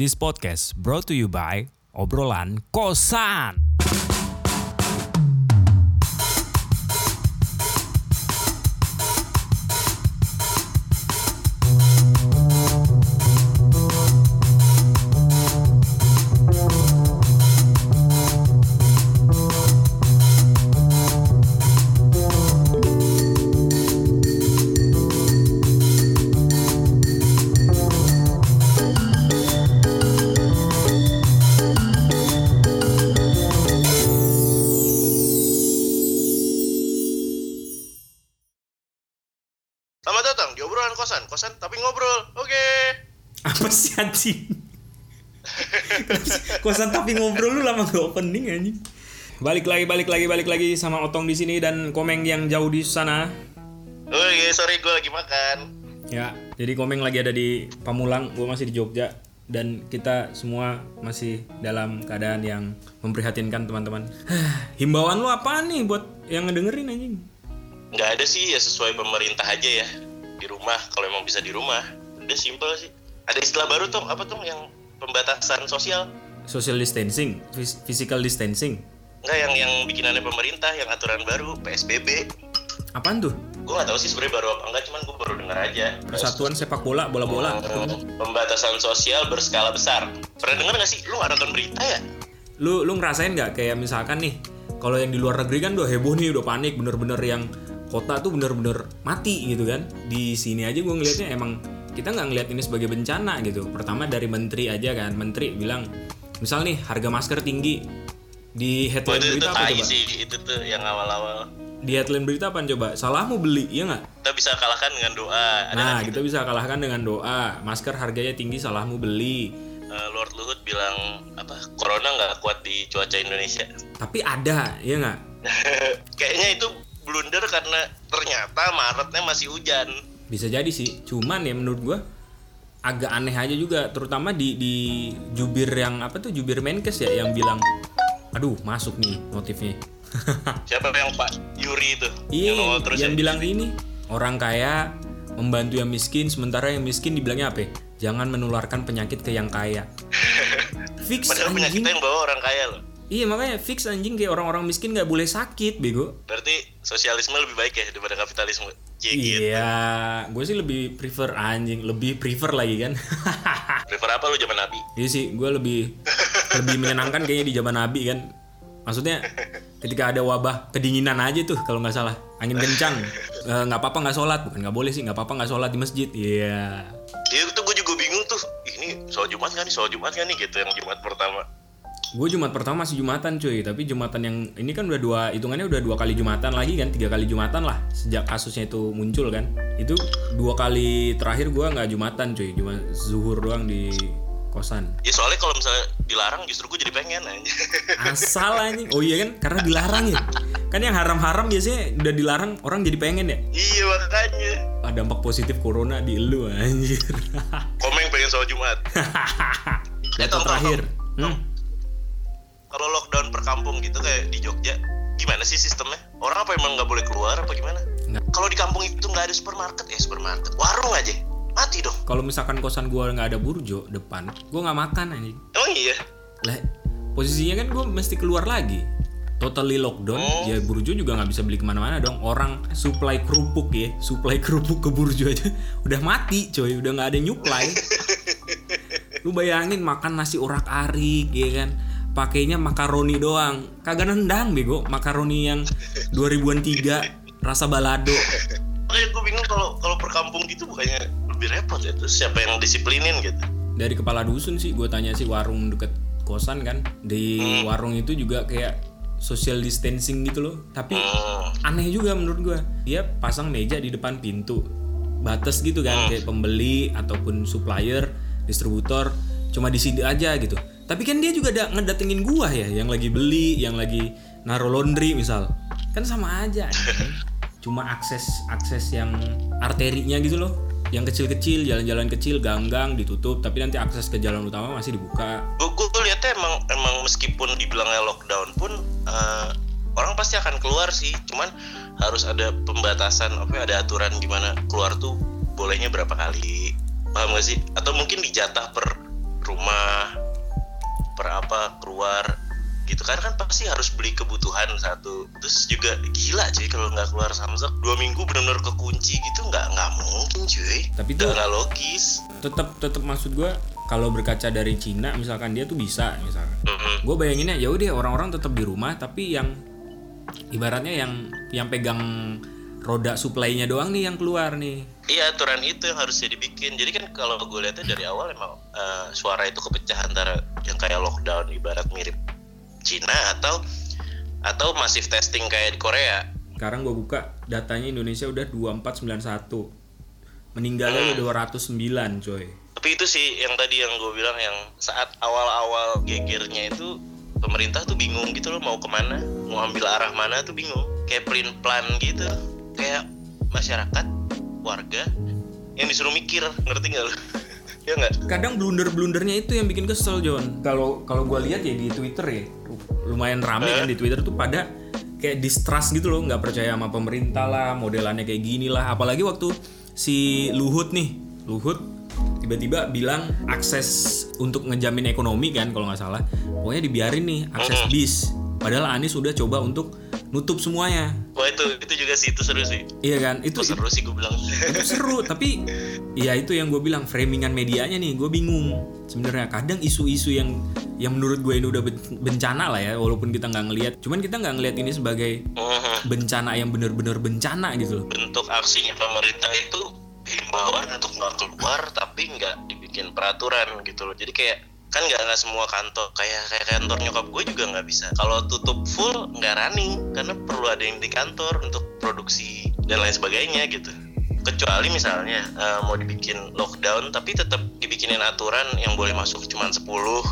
This podcast brought to you by obrolan kosan. Kosan tapi ngobrol lu lama gak opening anjing balik lagi balik lagi balik lagi sama otong di sini dan komeng yang jauh di sana Oke, sorry gue lagi makan. ya jadi komeng lagi ada di Pamulang gue masih di Jogja dan kita semua masih dalam keadaan yang memprihatinkan teman-teman himbauan lu apa nih buat yang ngedengerin anjing Nggak ada sih ya sesuai pemerintah aja ya di rumah. Kalau emang bisa di rumah, udah simple sih. Ada istilah baru tuh, apa tuh yang pembatasan sosial? social distancing phys- physical distancing Enggak yang yang bikinannya pemerintah, yang aturan baru PSBB. apaan tuh Gue nggak tahu sih sebenarnya baru apa enggak, cuman gue baru dengar aja. persatuan sepak bola bola-bola Hmm, pembatasan sosial berskala besar. Pernah dengar nggak sih? Lu nggak nonton berita ya? lu lu ngerasain nggak kayak misalkan nih kalau yang di luar negeri kan udah heboh nih udah panik bener-bener yang kota tuh bener-bener mati gitu kan di sini aja gue ngelihatnya emang kita nggak ngelihat ini sebagai bencana gitu. Pertama dari menteri aja kan. Menteri bilang misal nih harga masker tinggi. Di Oh, headline itu, itu berita apa tai coba? sih, itu tuh yang awal-awal. di headline berita apa coba? Salahmu beli ya nggak? Kita bisa kalahkan dengan doa. Ada nah kita bisa kalahkan dengan doa. Masker harganya tinggi salahmu beli. Eh, Lord Luhut bilang apa corona nggak kuat di cuaca Indonesia? Tapi ada ya nggak? Kayaknya itu blunder karena ternyata Maretnya masih hujan Bisa jadi sih, cuman ya menurut gua agak aneh aja juga, terutama di di jubir yang apa tuh jubir Menkes ya yang bilang, aduh masuk nih notifnya. siapa yang Pak Yuri itu Iya, yang terus yang ya? bilang ini orang kaya membantu yang miskin, sementara yang miskin dibilangnya apa? ya? Jangan menularkan penyakit ke yang kaya. fix padahal anjing. penyakitnya yang bawa orang kaya loh Iya makanya fix anjing kayak orang-orang miskin nggak boleh sakit, bego. berarti sosialisme lebih baik ya daripada kapitalisme. Cie, gitu. Iya, gue sih lebih prefer anjing, lebih prefer lagi kan. prefer apa lu zaman Nabi? Iya sih, gue lebih lebih menyenangkan kayaknya di zaman Nabi kan. Maksudnya ketika ada wabah kedinginan aja tuh kalau nggak salah. Angin kencang Eh, nggak apa-apa nggak sholat. Bukan nggak boleh sih nggak apa-apa nggak sholat di masjid iya. Iya itu gue juga bingung tuh. Ini soal Jumat kan nih? Soal Jumat kan nih? Gitu yang Jumat pertama gue jumat pertama masih jumatan cuy. Tapi jumatan yang ini kan udah dua hitungannya udah dua kali jumatan lagi kan? Tiga kali jumatan lah sejak kasusnya itu muncul kan? Itu dua kali terakhir gue nggak jumatan cuy. Cuma zuhur doang di kosan. Ya soalnya kalau misalnya dilarang justru gue jadi pengen aja asal anjing. Oh iya kan? Karena dilarang ya? Kan yang haram-haram biasanya udah dilarang orang jadi pengen ya? Iya makanya. Ah, dampak positif corona di elu anjir. Komeng pengen soal Jumat. Data terakhir. Hmm. Kalau lockdown per kampung gitu kayak di Jogja gimana sih sistemnya? Orang apa emang nggak boleh keluar apa gimana? Kalau di kampung itu nggak ada supermarket ya supermarket. Warung aja. Mati dong. Kalau misalkan kosan gua nggak ada burjo depan gua nggak makan anjing. Emang iya? Lah posisinya kan gua mesti keluar lagi. Totally lockdown Oh. ya burjo juga nggak bisa beli ke mana-mana dong. Orang supply kerupuk ya supply kerupuk ke burjo aja. Udah mati coy. Udah nggak ada nyuplai. Lu bayangin makan nasi urak arik ya kan pakainya makaroni doang. Kagak nendang bego. Makaroni yang 2000-an tiga rasa balado. Makanya gue bingung kalau kalau per kampung gitu bukannya lebih repot ya? Terus siapa yang disiplinin gitu? Dari kepala dusun sih gue tanya sih warung deket kosan kan. Di warung itu juga kayak social distancing gitu loh. Tapi hmm. aneh juga menurut gue dia pasang meja di depan pintu. Batas gitu kan kayak pembeli ataupun supplier distributor. Cuma di sini aja gitu tapi kan dia juga ada ngedatengin gua ya yang lagi beli yang lagi naruh laundry misal. Kan sama aja cuma akses akses yang arterinya gitu loh. Yang kecil-kecil jalan-jalan kecil gang-gang ditutup. Tapi nanti akses ke jalan utama masih dibuka. Gue gue lihatnya emang emang meskipun dibilangnya lockdown pun eh, orang pasti akan keluar sih. Cuman harus ada pembatasan apa ya, ada aturan gimana keluar tuh bolehnya berapa kali. Paham gak sih? Atau mungkin dijatah per rumah keluar gitu. Kan kan pasti harus beli kebutuhan satu. Terus juga gila cuy kalau nggak keluar Samsung. Dua minggu benar-benar kekunci gitu nggak nggak mungkin cuy. Tapi tuh- nggak logis. tetap tetap maksud gue kalau berkaca dari Cina misalkan dia tuh bisa misalkan. Mm-mm. gue bayanginnya ya udah orang-orang tetap di rumah tapi yang ibaratnya yang yang pegang roda supply-nya doang nih yang keluar nih Iya aturan itu yang harusnya dibikin. Jadi kan kalau gue lihatnya dari awal emang eh, suara itu kepecah antara yang kayak lockdown ibarat mirip Cina atau atau masif testing kayak di Korea. sekarang gue buka datanya Indonesia udah 2491 meninggalnya udah 209 coy Tapi itu sih yang tadi yang gue bilang yang saat awal-awal gegernya itu pemerintah tuh bingung gitu loh mau ke mana, mau ambil arah mana tuh bingung. Kayak print plan gitu, kayak masyarakat, warga yang disuruh mikir, ngerti nggak lo? ya nggak? kadang blunder-blundernya itu yang bikin kesel John. Kalau kalau gue lihat ya di Twitter ya lumayan rame kan di Twitter tuh pada kayak distrust gitu loh nggak percaya sama pemerintah lah modelannya kayak gini lah. Apalagi waktu si Luhut nih Luhut tiba-tiba bilang akses untuk ngejamin ekonomi kan kalau nggak salah. Pokoknya dibiarin nih akses bis. Padahal Anies udah coba untuk nutup semuanya. Wah itu itu juga sih itu seru sih. iya kan? Itu Itu seru sih gue bilang. itu seru tapi ya itu yang gue bilang framingan medianya nih gue bingung sebenarnya. Kadang isu-isu yang yang menurut gue ini udah ben- bencana lah ya walaupun kita nggak ngelihat. Cuman kita nggak ngelihat ini sebagai bencana yang benar-benar bencana gitu loh. Bentuk aksinya pemerintah itu himbauan untuk nggak keluar tapi nggak dibikin peraturan gitu loh. Jadi kayak kan nggak nggak semua kantor. Kayak kayak kantor nyokap gue juga nggak bisa. Kalau tutup full nggak running. Karena perlu ada yang di kantor untuk produksi dan lain sebagainya gitu. Kecuali misalnya eh, mau dibikin lockdown tapi tetap dibikinin aturan yang boleh masuk cuma 10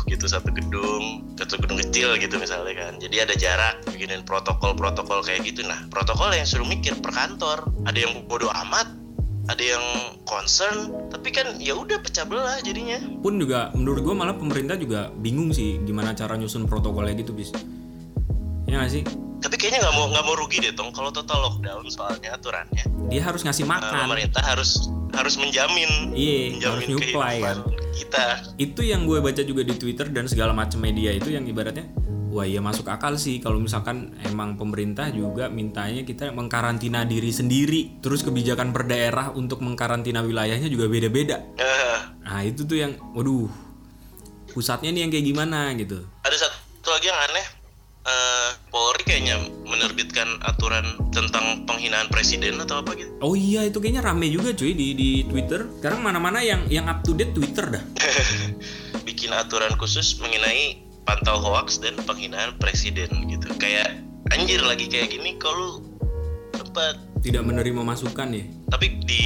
gitu satu gedung satu gedung kecil gitu misalnya kan. Jadi ada jarak bikinin protokol-protokol kayak gitu. Nah protokol yang suruh mikir per kantor. Ada yang bodoh amat ada yang concern tapi kan ya udah pecah belah jadinya. Pun juga menurut gue malah pemerintah juga bingung sih gimana cara nyusun protokolnya gitu bis. Ya nggak sih? Tapi kayaknya nggak mau nggak mau rugi deh tong. Kalau total lockdown soalnya aturannya dia harus ngasih eh, makan. pemerintah harus harus menjamin. Iya harus menjamin nyuplai kan? kita. Itu yang gue baca juga di Twitter dan segala macam media itu yang ibaratnya wah iya masuk akal sih. Kalau misalkan emang pemerintah juga mintanya kita mengkarantina diri sendiri terus kebijakan per daerah untuk mengkarantina wilayahnya juga beda-beda. Eh, nah itu tuh yang waduh pusatnya nih yang kayak gimana gitu. Ada satu lagi yang aneh. Eh, Polri kayaknya menerbitkan aturan tentang penghinaan presiden atau apa gitu. Oh iya itu kayaknya rame juga cuy di di Twitter. Sekarang mana-mana yang yang up to date Twitter dah. Bikin aturan khusus mengenai pantau hoax dan penghinaan presiden gitu. Kayak anjir lagi kayak gini kalau tempat? Tidak menerima masukan ya? Tapi di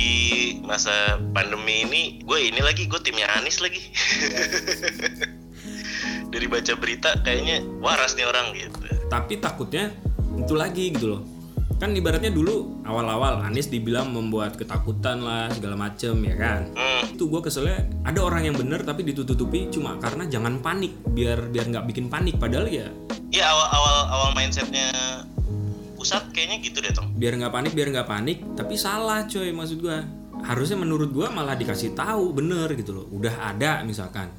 masa pandemi ini gue ini lagi gue timnya Anis lagi. Dari baca berita kayaknya waras nih orang gitu. Tapi takutnya itu lagi gitu loh kan ibaratnya dulu awal-awal Anies dibilang membuat ketakutan lah segala macem ya kan? Hmm, itu gue keselnya ada orang yang bener tapi ditutupi cuma karena jangan panik biar biar nggak bikin panik. Padahal ya ya awal awal awal mindsetnya pusat kayaknya gitu deh tong. Biar nggak panik biar nggak panik tapi salah coy maksud gue harusnya menurut gue malah dikasih tahu bener gitu loh. Udah ada misalkan.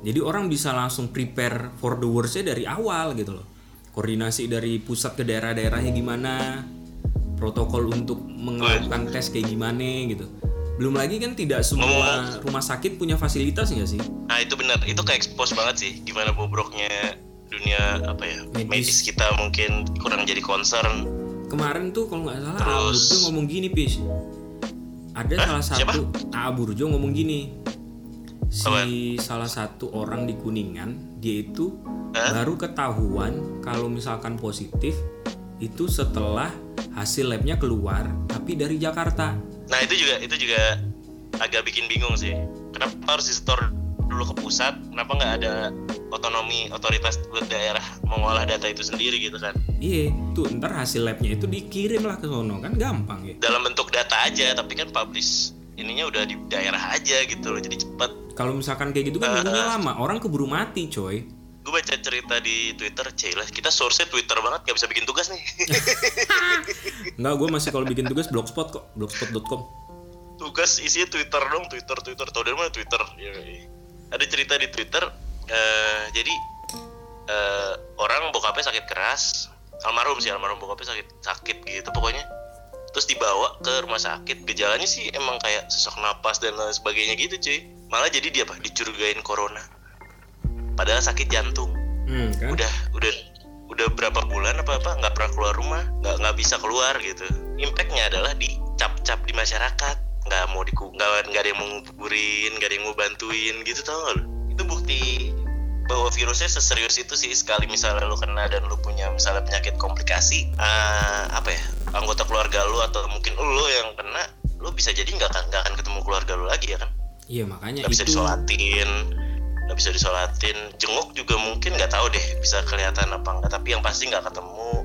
Jadi orang bisa langsung prepare for the worstnya dari awal gitu loh koordinasi dari pusat ke daerah-daerahnya gimana protokol untuk melakukan tes kayak gimana gitu. Belum lagi kan tidak semua rumah sakit punya fasilitas nggak sih? Nah itu benar. Itu ke expose banget sih gimana bobroknya dunia apa ya Medis. medis kita mungkin kurang jadi concern. Kemarin tuh kalau nggak salah Terus- Aa Burjo ngomong gini pis. Ada salah siapa? satu Aa Burjo ngomong gini. Si Apaan? salah satu orang di kuningan dia itu Hah? baru ketahuan kalau misalkan positif itu setelah hasil labnya keluar tapi dari Jakarta Nah itu juga itu juga agak bikin bingung sih. Kenapa harus disetor dulu ke pusat? Kenapa nggak ada otonomi otoritas buat daerah mengolah data itu sendiri gitu kan? iya tuh ntar hasil labnya itu dikirim lah ke sono kan gampang ya Dalam bentuk data aja, tapi kan publish ininya udah di daerah aja gitu loh, jadi cepet. Kalau misalkan kayak gitu kan nunggunya lama orang keburu mati coy Gue baca cerita di Twitter, Cila, kita source Twitter banget, nggak bisa bikin tugas nih. Enggak, gue masih kalau bikin tugas blogspot kok, blogspot.com. tugas isinya Twitter dong, Twitter, Twitter. Tau dari mana Twitter? Ya, iya. Ada cerita di Twitter, eh, jadi eh, orang bokapnya sakit keras almarhum sih almarhum bokapnya sakit sakit gitu pokoknya terus dibawa ke rumah sakit gejalanya sih emang kayak sesak napas dan lain sebagainya gitu cuy malah jadi dia apa dicurigain corona. Padahal sakit jantung. Hmm, kan? udah udah udah berapa bulan apa apa nggak pernah keluar rumah nggak nggak bisa keluar gitu. Impactnya adalah dicap-cap di masyarakat. Nggak mau diku nggak nggak ada yang mau nguburin nggak ada yang mau bantuin gitu tau gak lu? Itu bukti bahwa virusnya seserius itu sih sekali misalnya lu kena dan lu punya misalnya penyakit komplikasi eh, apa ya anggota keluarga lu atau mungkin lu yang kena lu bisa jadi nggak akan nggak akan ketemu Iya makanya bisa itu disolatin nggak bisa disolatin jenguk juga mungkin nggak tahu deh bisa kelihatan apa enggak tapi yang pasti nggak ketemu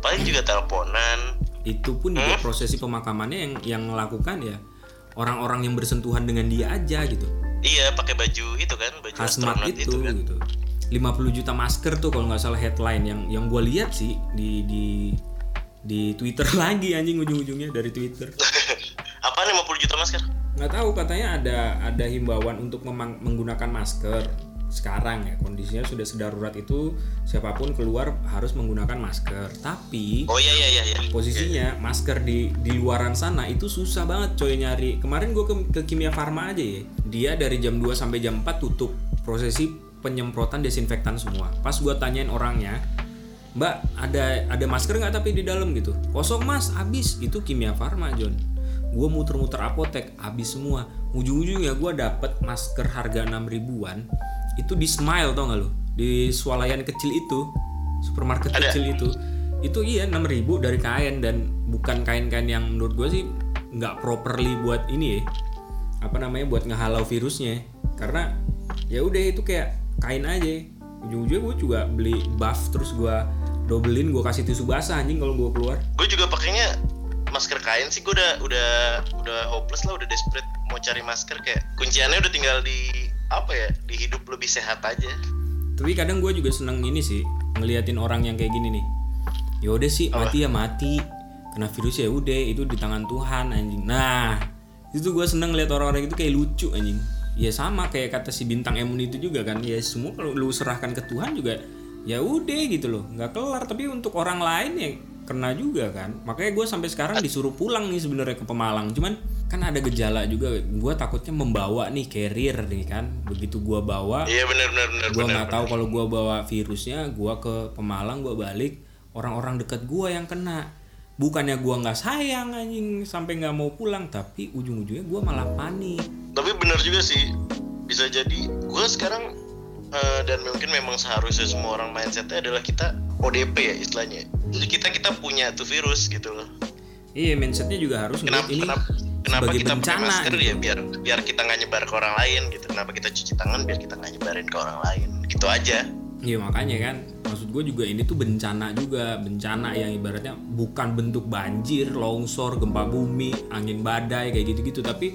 paling juga teleponan itu pun juga Hmm? prosesi pemakamannya yang yang melakukan ya orang-orang yang bersentuhan dengan dia aja gitu. iya pakai baju itu kan baju Hazmat astronot itu, kan gitu. 50 juta masker tuh kalau nggak salah headline yang yang gue lihat sih di di di Twitter lagi anjing ujung-ujungnya dari Twitter. apa 50 juta masker nggak tahu katanya ada ada himbauan untuk memang- menggunakan masker sekarang ya. Kondisinya sudah sedarurat itu siapa pun keluar harus menggunakan masker. Tapi oh iya iya iya iya. posisinya masker di di luaran sana itu susah banget coy nyari. Kemarin gue ke, ke kimia farma aja ya. Dia dari jam 2 sampai jam 4 tutup prosesi penyemprotan desinfektan semua. Pas gue tanyain orangnya mbak ada ada masker nggak tapi di dalam? gitu. Kosong mas. Habis. Itu kimia farma John gue muter-muter apotek habis semua. Ujung-ujungnya gue dapet masker harga 6 ribuan itu di smile tau gak lo di swalayan kecil itu supermarket Ada. kecil itu. Itu iya 6000 dari kain dan bukan kain-kain yang menurut gue sih nggak properly buat ini ya. Apa namanya buat ngehalau virusnya. Karena ya udah itu kayak kain aja. Ujung-ujungnya gue juga beli buff terus gue dobelin gue kasih tisu basah anjing kalau gue keluar. Gue juga pakainya masker kain sih gue udah udah udah hopeless lah udah desperate mau cari masker. Kayak kunciannya udah tinggal di apa ya di hidup lebih sehat aja. Tapi kadang gue juga seneng ini sih ngeliatin orang yang kayak gini nih. Yaudah sih mati ya mati. Kena virus ya udah itu di tangan Tuhan anjing. Nah itu gue seneng lihat orang-orang itu kayak lucu anjing. Ya sama kayak kata si bintang emun itu juga kan. Ya semua kalau lu serahkan ke Tuhan juga ya udah gitu loh. Nggak kelar. Tapi untuk orang lain ya kena juga kan. Makanya gue sampai sekarang disuruh pulang nih sebenarnya ke Pemalang. Cuman kan ada gejala juga. Gue takutnya membawa nih carrier nih kan. Begitu gue bawa iya benar benar benar gue nggak tahu kalau gue bawa virusnya gue ke Pemalang gue balik orang-orang dekat gue yang kena. Bukannya gue nggak sayang anjing sampai nggak mau pulang tapi ujung-ujungnya gue malah panik. Tapi benar juga sih bisa jadi gue sekarang eh, dan mungkin memang seharusnya semua orang mindsetnya adalah kita ODP ya istilahnya. Jadi kita kita punya tuh virus gitu loh. Iya mindsetnya juga harus kenapa ini kenapa, kenapa kita pakai bencana masker gitu. ya? Biar biar kita nggak nyebar ke orang lain gitu. Kenapa kita cuci tangan biar kita nggak nyebarin ke orang lain? Gitu aja. Iya makanya kan. Maksud gue juga ini tuh bencana juga. Bencana yang ibaratnya bukan bentuk banjir, longsor, gempa bumi, angin badai kayak gitu-gitu. Tapi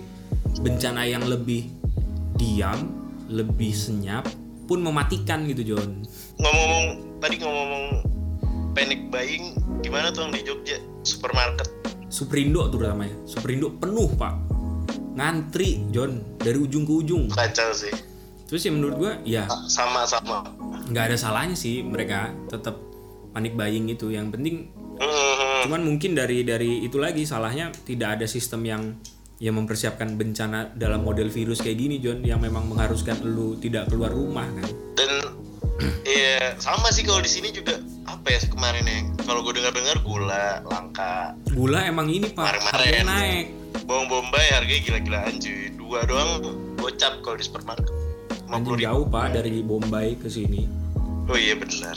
bencana yang lebih diam, lebih senyap pun mematikan gitu John. ngomong-ngomong tadi ngomong-ngomong panic buying gimana tuh di Jogja? Supermarket. Superindo tuh namanya. Superindo penuh pak, ngantri John. Dari ujung ke ujung. kacau sih. Terus ya menurut gue ya. Sama-sama. Nggak ada salahnya sih mereka tetap panik buying itu. Yang penting Hmm, cuman mungkin dari dari itu lagi salahnya tidak ada sistem yang yang mempersiapkan bencana dalam model virus kayak gini John yang memang mengharuskan lu tidak keluar rumah kan? Dan ya sama sih kalau di sini juga. Apa ya kemarin ya kalau gue dengar-dengar gula langka. Gula emang ini pak. Harganya naik. Bawang bombay harganya gila-gilaan cuy. Dua doang gocap kalau di supermarket. Anjing jauh pak dari Bombay ke sini. Oh iya benar.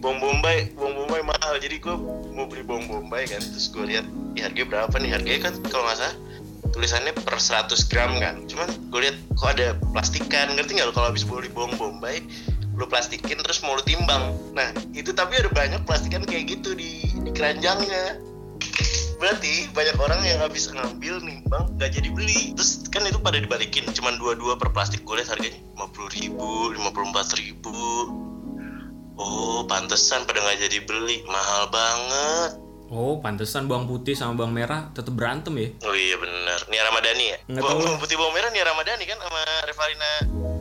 Bawang bombay bawang bombay mahal. Jadi gue mau beli bawang bombay kan terus gue lihat ya harganya berapa nih? Harganya kan kalau nggak salah tulisannya per 100 gram kan. Cuman gue lihat kok ada plastikan. Ngerti nggak lo kalau habis beli bawang bombay lu plastikin terus mau lu timbang. Nah itu tapi ada banyak plastikan kayak gitu di, di keranjangnya. Berarti banyak orang yang habis ngambil nih bang. Nggak jadi beli. Terus kan itu pada dibalikin cuman dua-dua per plastik gue harganya. lima puluh ribu lima puluh empat ribu. Oh pantesan pada nggak jadi beli. Mahal banget oh pantesan bawang putih sama bawang merah tetap berantem ya? Oh iya bener. Nia Ramadhani ya? Nggak bawang bawang putih bawang merah Nia Ramadhani kan sama Revalina?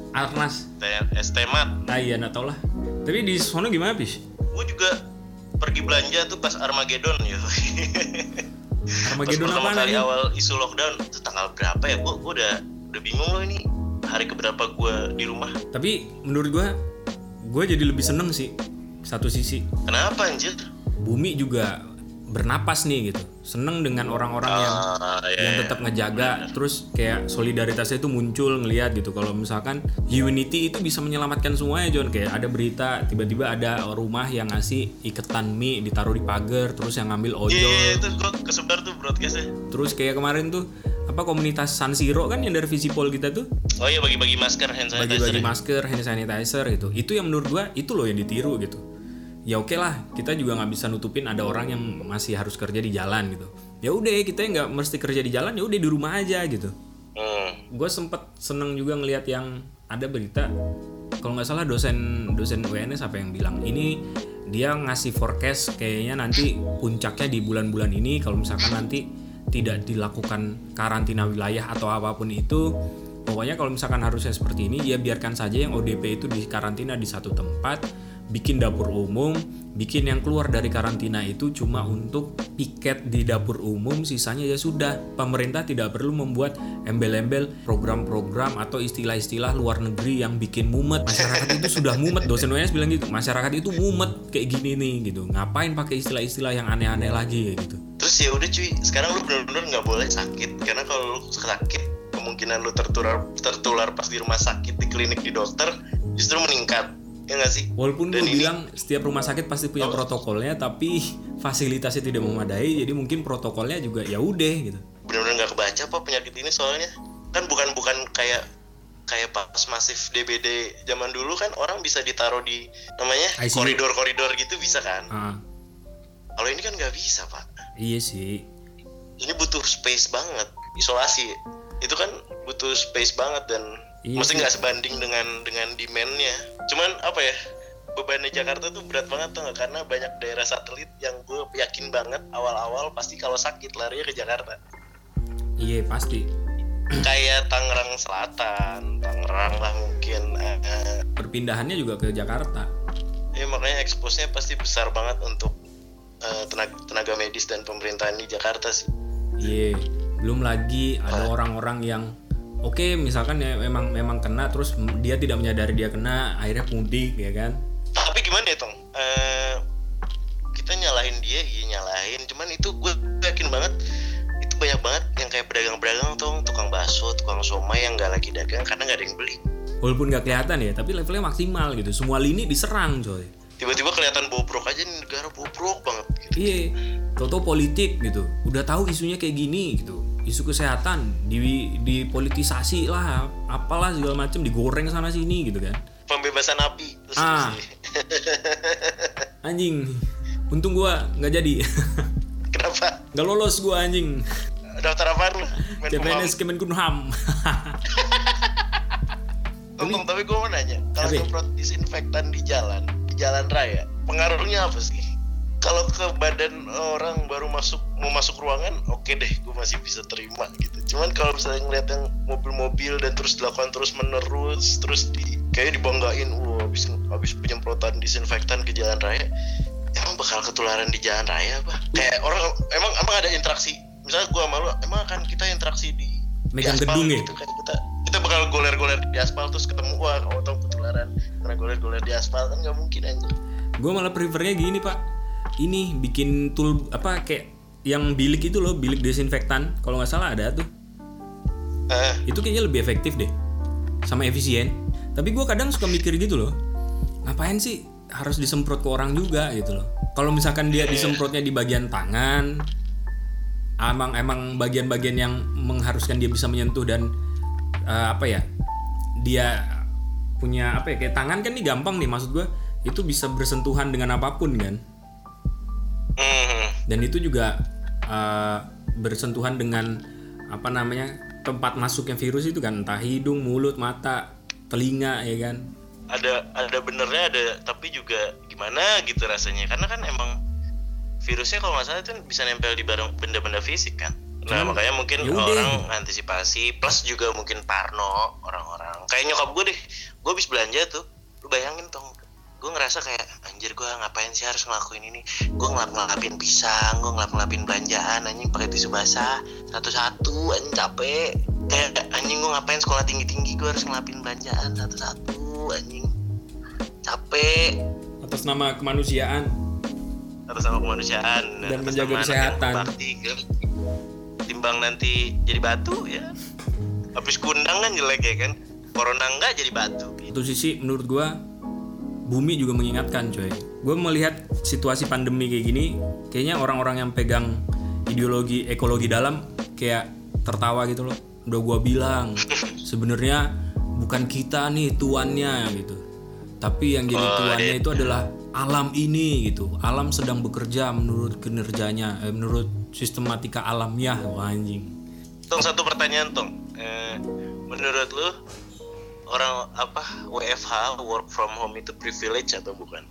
Arnas. Te- Estemat ah iya nggak tau lah. Tapi di sono gimana, Pis? gue juga pergi belanja tuh pas Armageddon ya pas Armageddon pertama apa kali nih? awal isu lockdown itu tanggal berapa ya? Gue gue udah udah bingung loh ini hari keberapa gue di rumah. Tapi menurut gua gua jadi lebih seneng sih satu sisi. kenapa anjir? Bumi juga bernapas nih gitu. Seneng dengan orang-orang yang Ah, ya, yang ya. tetap ngejaga. Terus kayak solidaritasnya itu muncul ngelihat gitu. Kalau misalkan unity itu bisa menyelamatkan semuanya John. Kayak ada berita tiba-tiba ada rumah yang ngasih iketan mie ditaruh di pagar terus yang ngambil Iya, ojol. Iya, iya, itu gue kesebar tuh broadcastnya. Terus kayak kemarin tuh apa komunitas San Siro kan yang dari Visipol kita tuh? Oh iya bagi-bagi masker hand sanitizer. Bagi-bagi masker hand sanitizer gitu. Itu yang menurut gua itu loh yang ditiru gitu ya oke lah kita juga nggak bisa nutupin ada orang yang masih harus kerja di jalan gitu ya udah kita nggak mesti kerja di jalan ya udah di rumah aja gitu hmm. gue sempet seneng juga ngelihat yang ada berita kalau nggak salah dosen dosen UNS apa yang bilang ini dia ngasih forecast kayaknya nanti puncaknya di bulan-bulan ini kalau misalkan nanti tidak dilakukan karantina wilayah atau apa pun itu pokoknya kalau misalkan harusnya seperti ini ya biarkan saja yang ODP itu di karantina di satu tempat bikin dapur umum bikin yang keluar dari karantina itu cuma untuk piket di dapur umum sisanya ya sudah. Pemerintah tidak perlu membuat embel-embel program-program atau istilah-istilah luar negeri yang bikin mumet. Masyarakat itu sudah mumet dosen UNS bilang gitu. Masyarakat itu mumet kayak gini nih gitu. Ngapain pakai istilah-istilah yang aneh-aneh lagi ya gitu. Terus ya udah cuy. Sekarang lu bener-bener nggak boleh sakit. Karena kalau lu sakit kemungkinan lu tertular tertular pas di rumah sakit di klinik di dokter justru meningkat ya nggak sih? Walaupun gue bilang setiap rumah sakit pasti punya protokolnya, tapi fasilitasnya tidak memadai, jadi mungkin protokolnya juga ya udah gitu. bener-bener nggak kebaca apa penyakit ini soalnya. Kan bukan bukan kayak kayak pas masif DBD zaman dulu kan orang bisa ditaruh di namanya koridor-koridor gitu bisa kan? Ah, kalau ini kan nggak bisa pak. Iya sih. ini butuh space banget isolasi. Itu kan butuh space banget dan Iya mesti nggak sebanding dengan dengan demandnya cuman apa ya bebannya Jakarta tuh berat banget tuh karena banyak daerah satelit yang gue yakin banget awal-awal pasti kalau sakit larinya ke Jakarta Iya pasti. kayak Tangerang Selatan Tangerang lah mungkin eh. Perpindahannya juga ke Jakarta. ya makanya expose-nya pasti besar banget untuk eh, tenaga, tenaga medis dan pemerintahan di Jakarta sih Iya. Belum lagi ada orang-orang yang oke misalkan ya memang memang kena terus dia tidak menyadari dia kena akhirnya mudik ya kan. tapi gimana ya tong Eh, kita nyalahin dia iya nyalahin cuman itu gue yakin banget itu banyak banget yang kayak pedagang-pedagang tong tukang bakso tukang somai yang nggak lagi dagang karena nggak ada yang beli Walaupun nggak kelihatan ya, tapi levelnya maksimal gitu. Semua lini diserang coy. tiba-tiba kelihatan bobrok aja nih negara bobrok banget gitu. Iya, toto politik gitu. Udah tahu isunya kayak gini gitu. Isu kesehatan di dipolitisasi lah, apalah segala macem digoreng sana sini gitu kan. pembebasan api terus Ah. Anjing. Untung gua nggak jadi. kenapa nggak lolos gua anjing. daftar apa lu. CPNS Kemenkumham. Tunggu, tapi gue mau nanya, kalau semprot disinfektan di jalan, di jalan raya, pengaruhnya apa sih? Kalau ke badan orang baru masuk mau masuk ruangan, oke deh, gue masih bisa terima gitu. Cuman kalau misalnya ngeliat yang mobil-mobil dan terus dilakukan terus menerus, terus di kayak dibanggain, wah habis habis penyemprotan disinfektan ke jalan raya, emang bakal ketularan di jalan raya apa? Kayak orang emang emang ada interaksi. Misalnya gue sama lu, emang akan kita interaksi di di Megang aspal gedung ya? gitu kan kita kita bakal goler-goler di aspal terus ketemu wah kamu tahu ketularan karena goler-goler di aspal kan nggak mungkin anjir Gue malah prefernya gini pak. Ini bikin tool apa kayak yang bilik itu loh, bilik desinfektan. Kalau nggak salah ada tuh. eh. Itu kayaknya lebih efektif deh sama efisien. Tapi gue kadang suka mikir gitu loh ngapain sih harus disemprot ke orang juga? gitu loh. Kalau misalkan dia disemprotnya di bagian tangan emang emang bagian-bagian yang mengharuskan dia bisa menyentuh dan eh, apa ya dia punya apa ya kayak tangan kan nih gampang nih maksud gue itu bisa bersentuhan dengan apa pun kan hmm, dan itu juga uh, bersentuhan dengan apa namanya tempat masuknya virus itu kan. Entah hidung, mulut, mata, telinga ya kan. ada ada benernya ada tapi juga gimana gitu rasanya. Karena kan emang virusnya kalau nggak salah itu bisa nempel di barang benda-benda fisik kan? Nah Cuman, makanya mungkin ya udah. orang antisipasi plus juga mungkin parno orang-orang. Kayak nyokap gue deh. Gue habis belanja tuh lu bayangin tong gue ngerasa kayak anjir gue ngapain sih harus ngelakuin ini? Gue ngelap ngelapin pisang gue ngelap ngelapin belanjaan anjing pakai tisu basah satu-satu anjing capek. Kayak anjing gue ngapain sekolah tinggi tinggi gue harus ngelapin belanjaan satu-satu anjing. Capek. Atas nama kemanusiaan. Atas sama kemanusiaan Dan atas menjaga nama kesehatan. bakti, timbang nanti jadi batu ya. Habis kundang kan jelek ya kan? Corona enggak jadi batu satu sisi menurut gua bumi juga mengingatkan coy. Gue melihat situasi pandemi kayak gini kayaknya orang-orang yang pegang ideologi ekologi dalam kayak tertawa gitu loh. Udah gua bilang sebenarnya bukan kita nih tuannya gitu. Tapi yang jadi tuannya itu adalah alam ini gitu. Alam sedang bekerja menurut kinerjanya eh, menurut sistematika alamnya. Wah, anjing. Tong satu pertanyaan Tong. Eh, menurut lu orang apa WFH work from home itu privilege atau bukan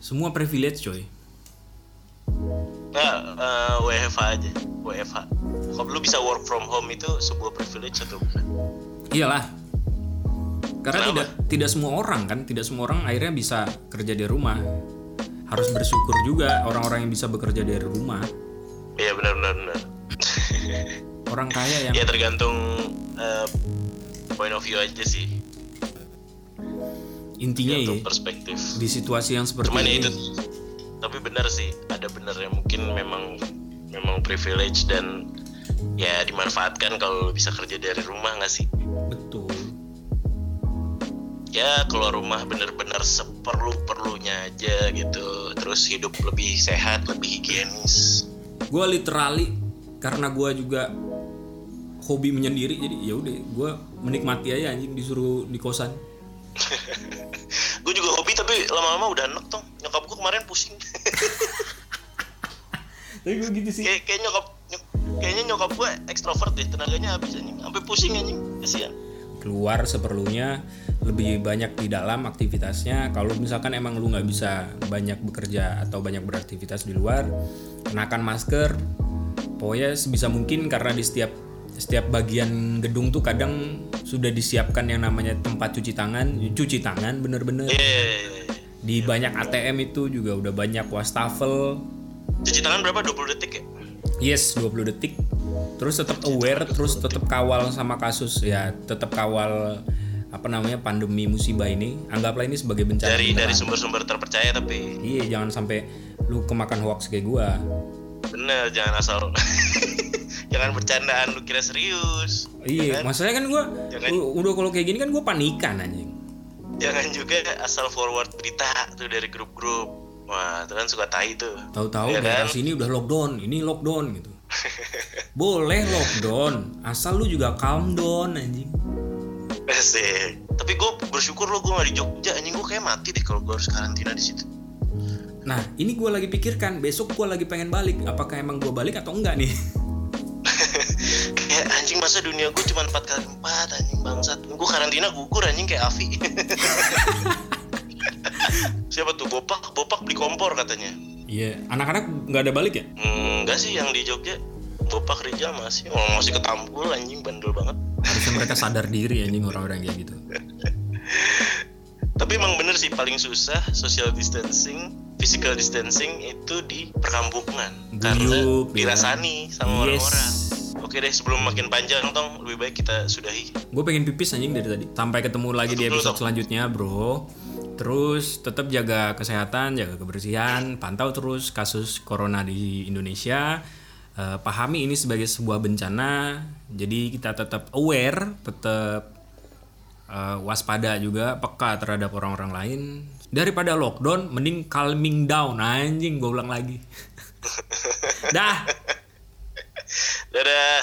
semua privilege coy Nah, eh, WFH aja WFH kalau lu bisa work from home itu sebuah privilege atau bukan Iyalah. Karena Kenapa? tidak tidak semua orang kan, tidak semua orang akhirnya bisa kerja di rumah. Harus bersyukur juga orang-orang yang bisa bekerja dari rumah. iya benar benar benar Orang kaya yang ya tergantung eh, point of view aja sih. Intinya ya perspektif. di situasi yang seperti cuman ya ini. itu tapi benar sih ada benar yang mungkin memang memang privilege dan ya dimanfaatkan kalau bisa kerja dari rumah nggak sih? Betul. ya keluar rumah bener-bener seperlu perlunya aja gitu. Terus hidup lebih sehat lebih higienis. Gue literally karena gua juga hobi menyendiri jadi ya udah gue menikmati aja anjing disuruh di kosan. gue juga hobi tapi lama-lama udah enek tong nyokap gue kemarin pusing. Tapi gue gitu sih. kayak kayak nyokap nyok- kayaknya nyokap gue ekstrovert deh tenaganya habis anjing. Sampai pusing anjing kasihan. Keluar seperlunya lebih banyak di dalam aktivitasnya. Kalau misalkan emang lu nggak bisa banyak bekerja atau banyak beraktivitas di luar kenakan masker. Pokoknya sebisa mungkin karena di setiap setiap bagian gedung tuh kadang sudah disiapkan yang namanya tempat cuci tangan cuci tangan bener-bener eh di banyak ATM itu juga udah banyak wastafel cuci tangan berapa 20 detik ya Yes, 20 detik. Terus tetap aware, terus tetap kawal sama kasus ya, tetap kawal apa namanya pandemi musibah ini. Anggaplah ini sebagai bencana. dari dari sumber-sumber terpercaya tapi Iya, jangan sampai lu kemakan hoax kayak gua. bener jangan asal jangan bercandaan lu kira serius Iya, masalahnya kan gua Jangan- udah kalau kayak gini kan gua panikan anjing. jangan juga asal forward berita tuh dari grup-grup wah itu kan suka tai tuh Tahu-tahu daerah kan? sini udah lockdown, ini lockdown gitu. Boleh lockdown, asal lu juga calm down anjing. Asik. tapi gue bersyukur lo gue gak di Jogja anjing gue kayak mati deh kalau gue harus karantina di situ Nah, ini gua lagi pikirkan, besok gua lagi pengen balik. Apakah emang gua balik atau enggak nih? kayak anjing masa dunia gue cuma 4 kali 4 anjing bangsat. Gue karantina gugur anjing kayak Avi siapa tuh? Bopak? Bopak beli kompor katanya. Iya, anak-anak nggak ada balik ya? Hmm, enggak sih yang di Jogja. Bopak Rijal masih. Oh, masih ketampul anjing bandel banget. Harusnya mereka sadar diri anjing orang-orang kayak gitu. tapi emang bener sih paling susah social distancing physical distancing itu di perkampungan. Karena Guyup, ya. dirasani sama Yes. Oke deh sebelum makin panjang tong lebih baik kita sudahi Gue pengen pipis anjing dari tadi. Sampai ketemu lagi di episode selanjutnya, bro. Terus tetap jaga kesehatan, jaga kebersihan, pantau terus kasus corona di Indonesia. Eh, pahami ini sebagai sebuah bencana. Jadi kita tetap aware, tetap eh, waspada juga, peka terhadap orang-orang lain. Daripada lockdown, mending calming down anjing. Gue ulang lagi. Dah. that uh